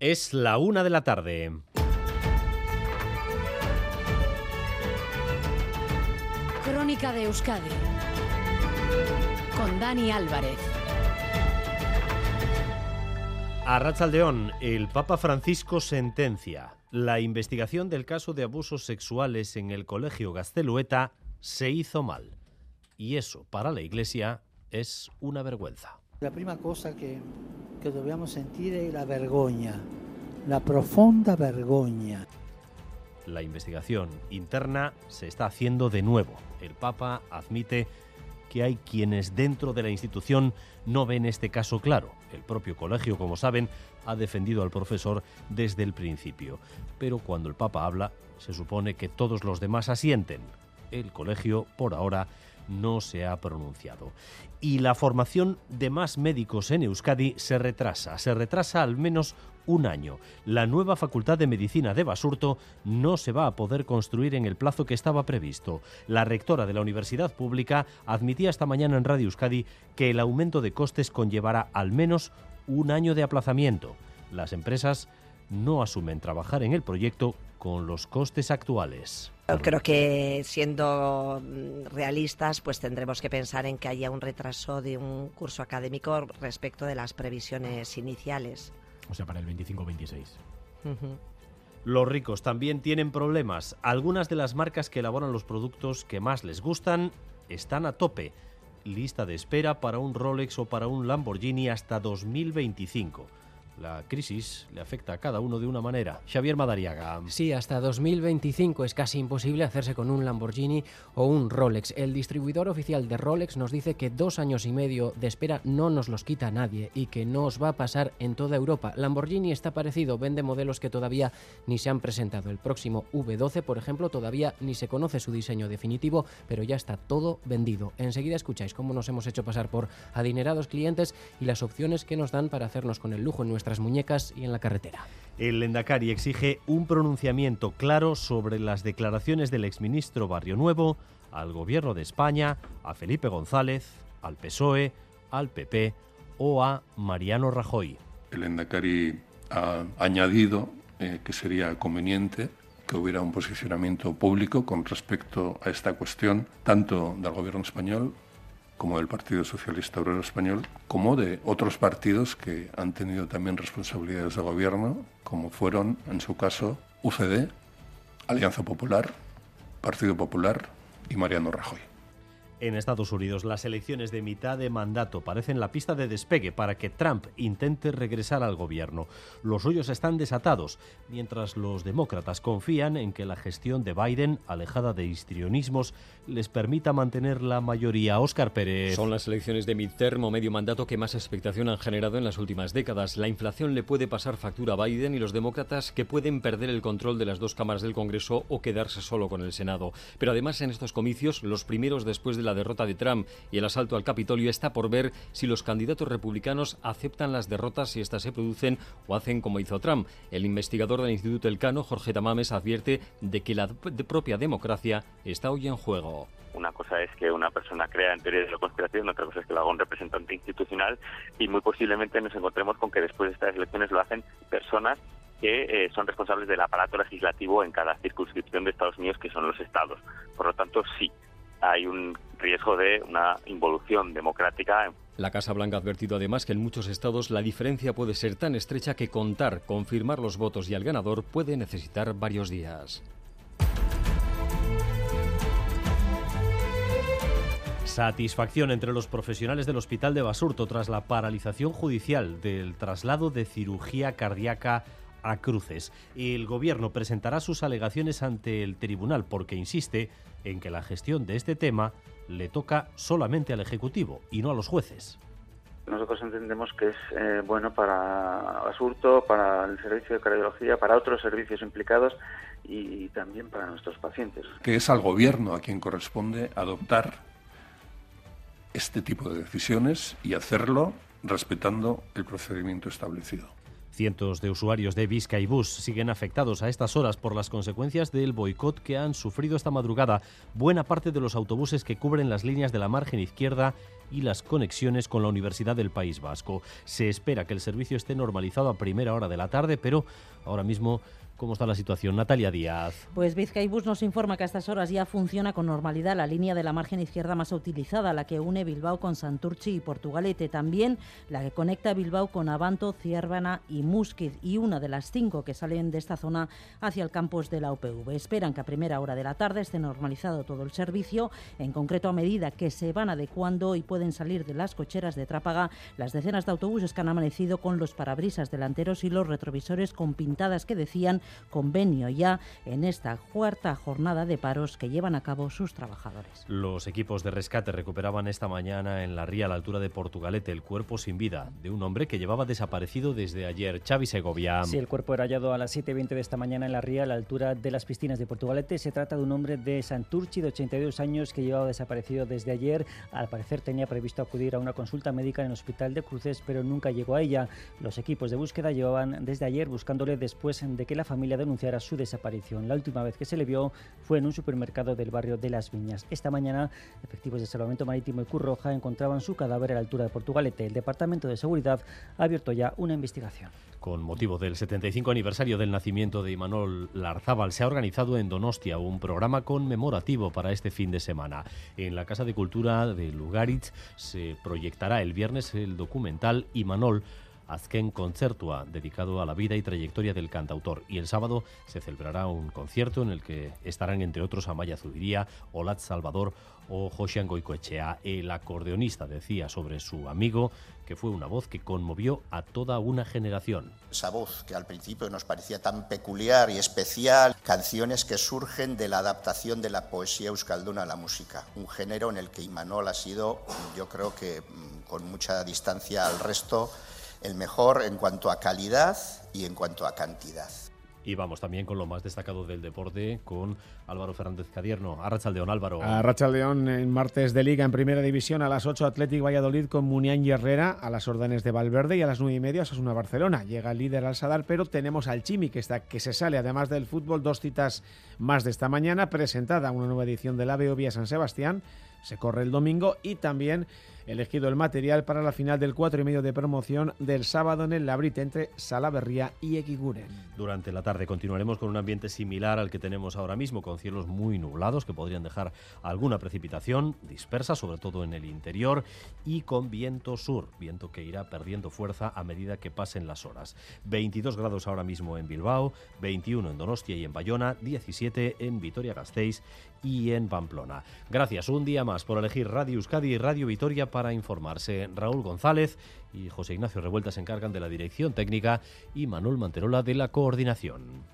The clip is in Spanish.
Es la una de la tarde. Crónica de Euskadi con Dani Álvarez. A Rachaldeón, el Papa Francisco sentencia. La investigación del caso de abusos sexuales en el colegio Gastelueta se hizo mal. Y eso, para la Iglesia, es una vergüenza. La prima cosa que, que dobbiamo sentire è la vergogna, la profonda vergogna. La investigación interna se está haciendo de nuevo. El Papa admite que hay quienes dentro de la institución no ven este caso claro. El propio colegio, como saben, ha defendido al profesor desde el principio. Pero cuando el Papa habla, se supone que todos los demás asienten. El colegio, por ahora, no se ha pronunciado. Y la formación de más médicos en Euskadi se retrasa, se retrasa al menos un año. La nueva Facultad de Medicina de Basurto no se va a poder construir en el plazo que estaba previsto. La rectora de la Universidad Pública admitía esta mañana en Radio Euskadi que el aumento de costes conllevará al menos un año de aplazamiento. Las empresas no asumen trabajar en el proyecto con los costes actuales. Creo que siendo realistas, pues tendremos que pensar en que haya un retraso de un curso académico respecto de las previsiones iniciales. O sea, para el 25-26. Los ricos también tienen problemas. Algunas de las marcas que elaboran los productos que más les gustan están a tope. Lista de espera para un Rolex o para un Lamborghini hasta 2025. La crisis le afecta a cada uno de una manera. Xavier Madariaga. Sí, hasta 2025 es casi imposible hacerse con un Lamborghini o un Rolex. El distribuidor oficial de Rolex nos dice que dos años y medio de espera no nos los quita nadie y que no os va a pasar en toda Europa. Lamborghini está parecido, vende modelos que todavía ni se han presentado. El próximo V12, por ejemplo, todavía ni se conoce su diseño definitivo, pero ya está todo vendido. Enseguida escucháis cómo nos hemos hecho pasar por adinerados clientes y las opciones que nos dan para hacernos con el lujo en nuestra muñecas y en la carretera. El Lendakari exige un pronunciamiento claro sobre las declaraciones del exministro Barrio Nuevo al gobierno de España, a Felipe González, al PSOE, al PP o a Mariano Rajoy. El Lendakari ha añadido eh, que sería conveniente que hubiera un posicionamiento público con respecto a esta cuestión, tanto del gobierno español como del Partido Socialista Obrero Español, como de otros partidos que han tenido también responsabilidades de gobierno, como fueron, en su caso, UCD, Alianza Popular, Partido Popular y Mariano Rajoy. En Estados Unidos, las elecciones de mitad de mandato parecen la pista de despegue para que Trump intente regresar al gobierno. Los suyos están desatados, mientras los demócratas confían en que la gestión de Biden, alejada de histrionismos, les permita mantener la mayoría. Óscar Pérez. Son las elecciones de midterm o medio mandato que más expectación han generado en las últimas décadas. La inflación le puede pasar factura a Biden y los demócratas que pueden perder el control de las dos cámaras del Congreso o quedarse solo con el Senado. Pero además en estos comicios, los primeros después de la derrota de Trump y el asalto al Capitolio está por ver si los candidatos republicanos aceptan las derrotas si éstas se producen o hacen como hizo Trump. El investigador del Instituto Elcano, Jorge Tamames, advierte de que la propia democracia está hoy en juego. Una cosa es que una persona crea en teoría de la conspiración, otra cosa es que lo haga un representante institucional y muy posiblemente nos encontremos con que después de estas elecciones lo hacen personas que eh, son responsables del aparato legislativo en cada circunscripción de Estados Unidos, que son los estados. Por lo tanto, sí, hay un riesgo de una involución democrática. La Casa Blanca ha advertido además que en muchos estados la diferencia puede ser tan estrecha que contar, confirmar los votos y al ganador puede necesitar varios días. Satisfacción entre los profesionales del Hospital de Basurto tras la paralización judicial del traslado de cirugía cardíaca a Cruces. El gobierno presentará sus alegaciones ante el tribunal porque insiste en que la gestión de este tema le toca solamente al Ejecutivo y no a los jueces. Nosotros entendemos que es eh, bueno para Basurto, para el servicio de cardiología, para otros servicios implicados y también para nuestros pacientes. Que es al gobierno a quien corresponde adoptar este tipo de decisiones y hacerlo respetando el procedimiento establecido. Cientos de usuarios de Vizca y Bus siguen afectados a estas horas por las consecuencias del boicot que han sufrido esta madrugada buena parte de los autobuses que cubren las líneas de la margen izquierda y las conexiones con la Universidad del País Vasco. Se espera que el servicio esté normalizado a primera hora de la tarde, pero ahora mismo ¿Cómo está la situación? Natalia Díaz. Pues Vizcaibus nos informa que a estas horas ya funciona con normalidad la línea de la margen izquierda más utilizada, la que une Bilbao con Santurchi y Portugalete. También la que conecta Bilbao con Abanto, Ciervana y Musquiz. Y una de las cinco que salen de esta zona hacia el campus de la UPV. Esperan que a primera hora de la tarde esté normalizado todo el servicio. En concreto, a medida que se van adecuando y pueden salir de las cocheras de Trápaga, las decenas de autobuses que han amanecido con los parabrisas delanteros y los retrovisores con pintadas que decían convenio ya en esta cuarta jornada de paros que llevan a cabo sus trabajadores. Los equipos de rescate recuperaban esta mañana en la ría a la altura de Portugalete el cuerpo sin vida de un hombre que llevaba desaparecido desde ayer, Xavi Segovia. Sí, el cuerpo era hallado a las 7.20 de esta mañana en la ría a la altura de las piscinas de Portugalete. Se trata de un hombre de Santurchi de 82 años que llevaba desaparecido desde ayer. Al parecer tenía previsto acudir a una consulta médica en el hospital de Cruces, pero nunca llegó a ella. Los equipos de búsqueda llevaban desde ayer buscándole después de que la familia familia denunciara su desaparición. La última vez que se le vio fue en un supermercado del barrio de Las Viñas. Esta mañana, efectivos de Salvamento Marítimo y Curroja encontraban su cadáver a la altura de Portugalete. El Departamento de Seguridad ha abierto ya una investigación. Con motivo del 75 aniversario del nacimiento de Imanol Larzábal, se ha organizado en Donostia un programa conmemorativo para este fin de semana. En la Casa de Cultura de Lugaritz se proyectará el viernes el documental Imanol Azken Concertua, dedicado a la vida y trayectoria del cantautor. Y el sábado se celebrará un concierto en el que estarán, entre otros, Amaya Zubiría, Olat Salvador o Josian Goicoechea. El acordeonista decía sobre su amigo que fue una voz que conmovió a toda una generación. Esa voz que al principio nos parecía tan peculiar y especial, canciones que surgen de la adaptación de la poesía euskalduna a la música, un género en el que Imanol ha sido, yo creo que mm, con mucha distancia al resto, el mejor en cuanto a calidad y en cuanto a cantidad. Y vamos también con lo más destacado del deporte con Álvaro Fernández Cadierno. Arrachaldeón, Álvaro. Arrachaldeón en martes de Liga en Primera División a las 8 Atlético Valladolid con Munián y Herrera a las órdenes de Valverde y a las 9 y media una Barcelona. Llega el líder al Sadar, pero tenemos al Chimi que, está, que se sale además del fútbol. Dos citas más de esta mañana. Presentada una nueva edición del AVE Vía San Sebastián. Se corre el domingo y también elegido el material para la final del 4 y medio de promoción del sábado en el Labrite entre Salaverría y Equiguren. Durante la tarde continuaremos con un ambiente similar al que tenemos ahora mismo, con cielos muy nublados que podrían dejar alguna precipitación dispersa, sobre todo en el interior, y con viento sur, viento que irá perdiendo fuerza a medida que pasen las horas. 22 grados ahora mismo en Bilbao, 21 en Donostia y en Bayona, 17 en Vitoria-Gasteiz y en Pamplona. Gracias un día más por elegir Radio Euskadi y Radio Vitoria para informarse. Raúl González y José Ignacio Revuelta se encargan de la dirección técnica y Manuel Manterola de la coordinación.